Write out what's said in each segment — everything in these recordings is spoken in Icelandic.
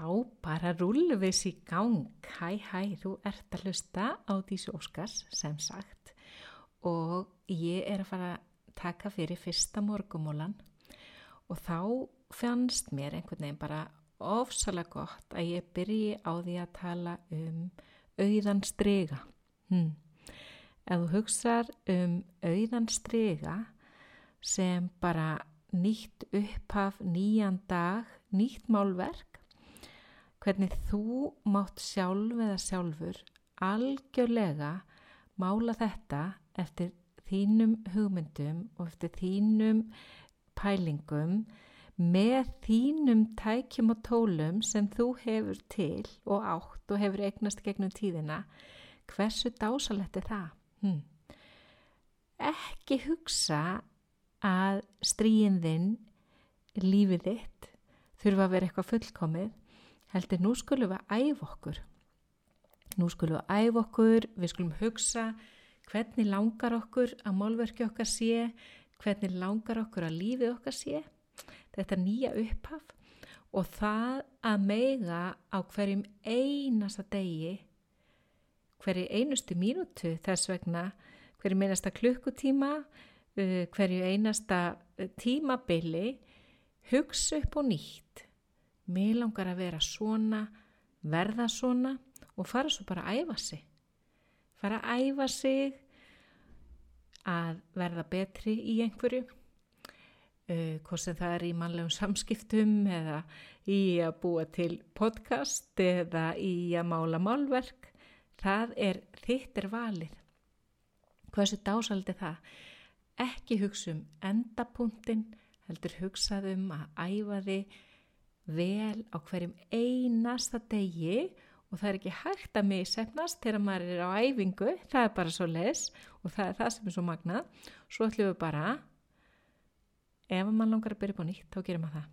þá bara rúlu við sér gang. Hæ, hæ, þú ert að hlusta á Dísu Óskars sem sagt og ég er að fara að taka fyrir fyrsta morgumólan og þá fannst mér einhvern veginn bara ofsalega gott að ég byrji á því að tala um auðan strega. Hmm. Ef þú hugsað um auðan strega sem bara nýtt upphaf, nýjan dag, nýtt málverk, hvernig þú mátt sjálf eða sjálfur algjörlega mála þetta eftir þínum hugmyndum og eftir þínum pælingum með þínum tækjum og tólum sem þú hefur til og átt og hefur eignast gegnum tíðina, hversu dásalett er það? Hm. Ekki hugsa að stríin þinn, lífið þitt, þurfa að vera eitthvað fullkomið, heldur nú skulum við æfa okkur. Nú skulum við æfa okkur, við skulum hugsa hvernig langar okkur að málverki okkar sé, hvernig langar okkur að lífið okkar sé, þetta nýja upphaf og það að meiga á hverjum einasta degi, hverju einustu mínútu þess vegna, hverju einasta klukkutíma, hverju einasta tímabili hugsa upp og nýtt mér langar að vera svona verða svona og fara svo bara að æfa sig. Fara að æfa sig að verða betri í einhverju uh, hvort sem það er í mannlegum samskiptum eða í að búa til podcast eða í að mála málverk. Það er þitt er valið. Hversu dásaldi það? Ekki hugsa um endapunktin, heldur hugsaðum að æfa þið vel á hverjum einasta degi og það er ekki hægt að mig sefnast þegar maður er á æfingu, það er bara svo les og það er það sem er svo magna. Svo ætlum við bara, ef maður langar að byrja på nýtt, þá gerum maður það.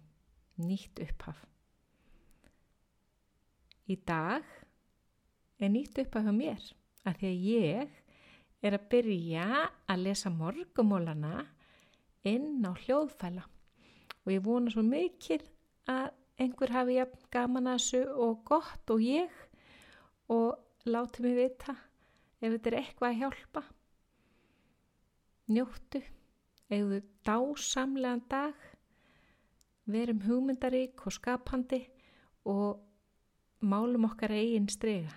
Nýtt upphaf. Í dag er nýtt upphaf hjá mér, af því að ég er að byrja að lesa morgumólana inn á hljóðfæla og ég vona svo mikil að einhver hafi jafn gaman að þessu og gott og ég og láti mig vita ef þetta er eitthvað að hjálpa. Njóttu, eigðu dásamlegan dag, verum hugmyndarík og skapandi og málum okkar eigin strega.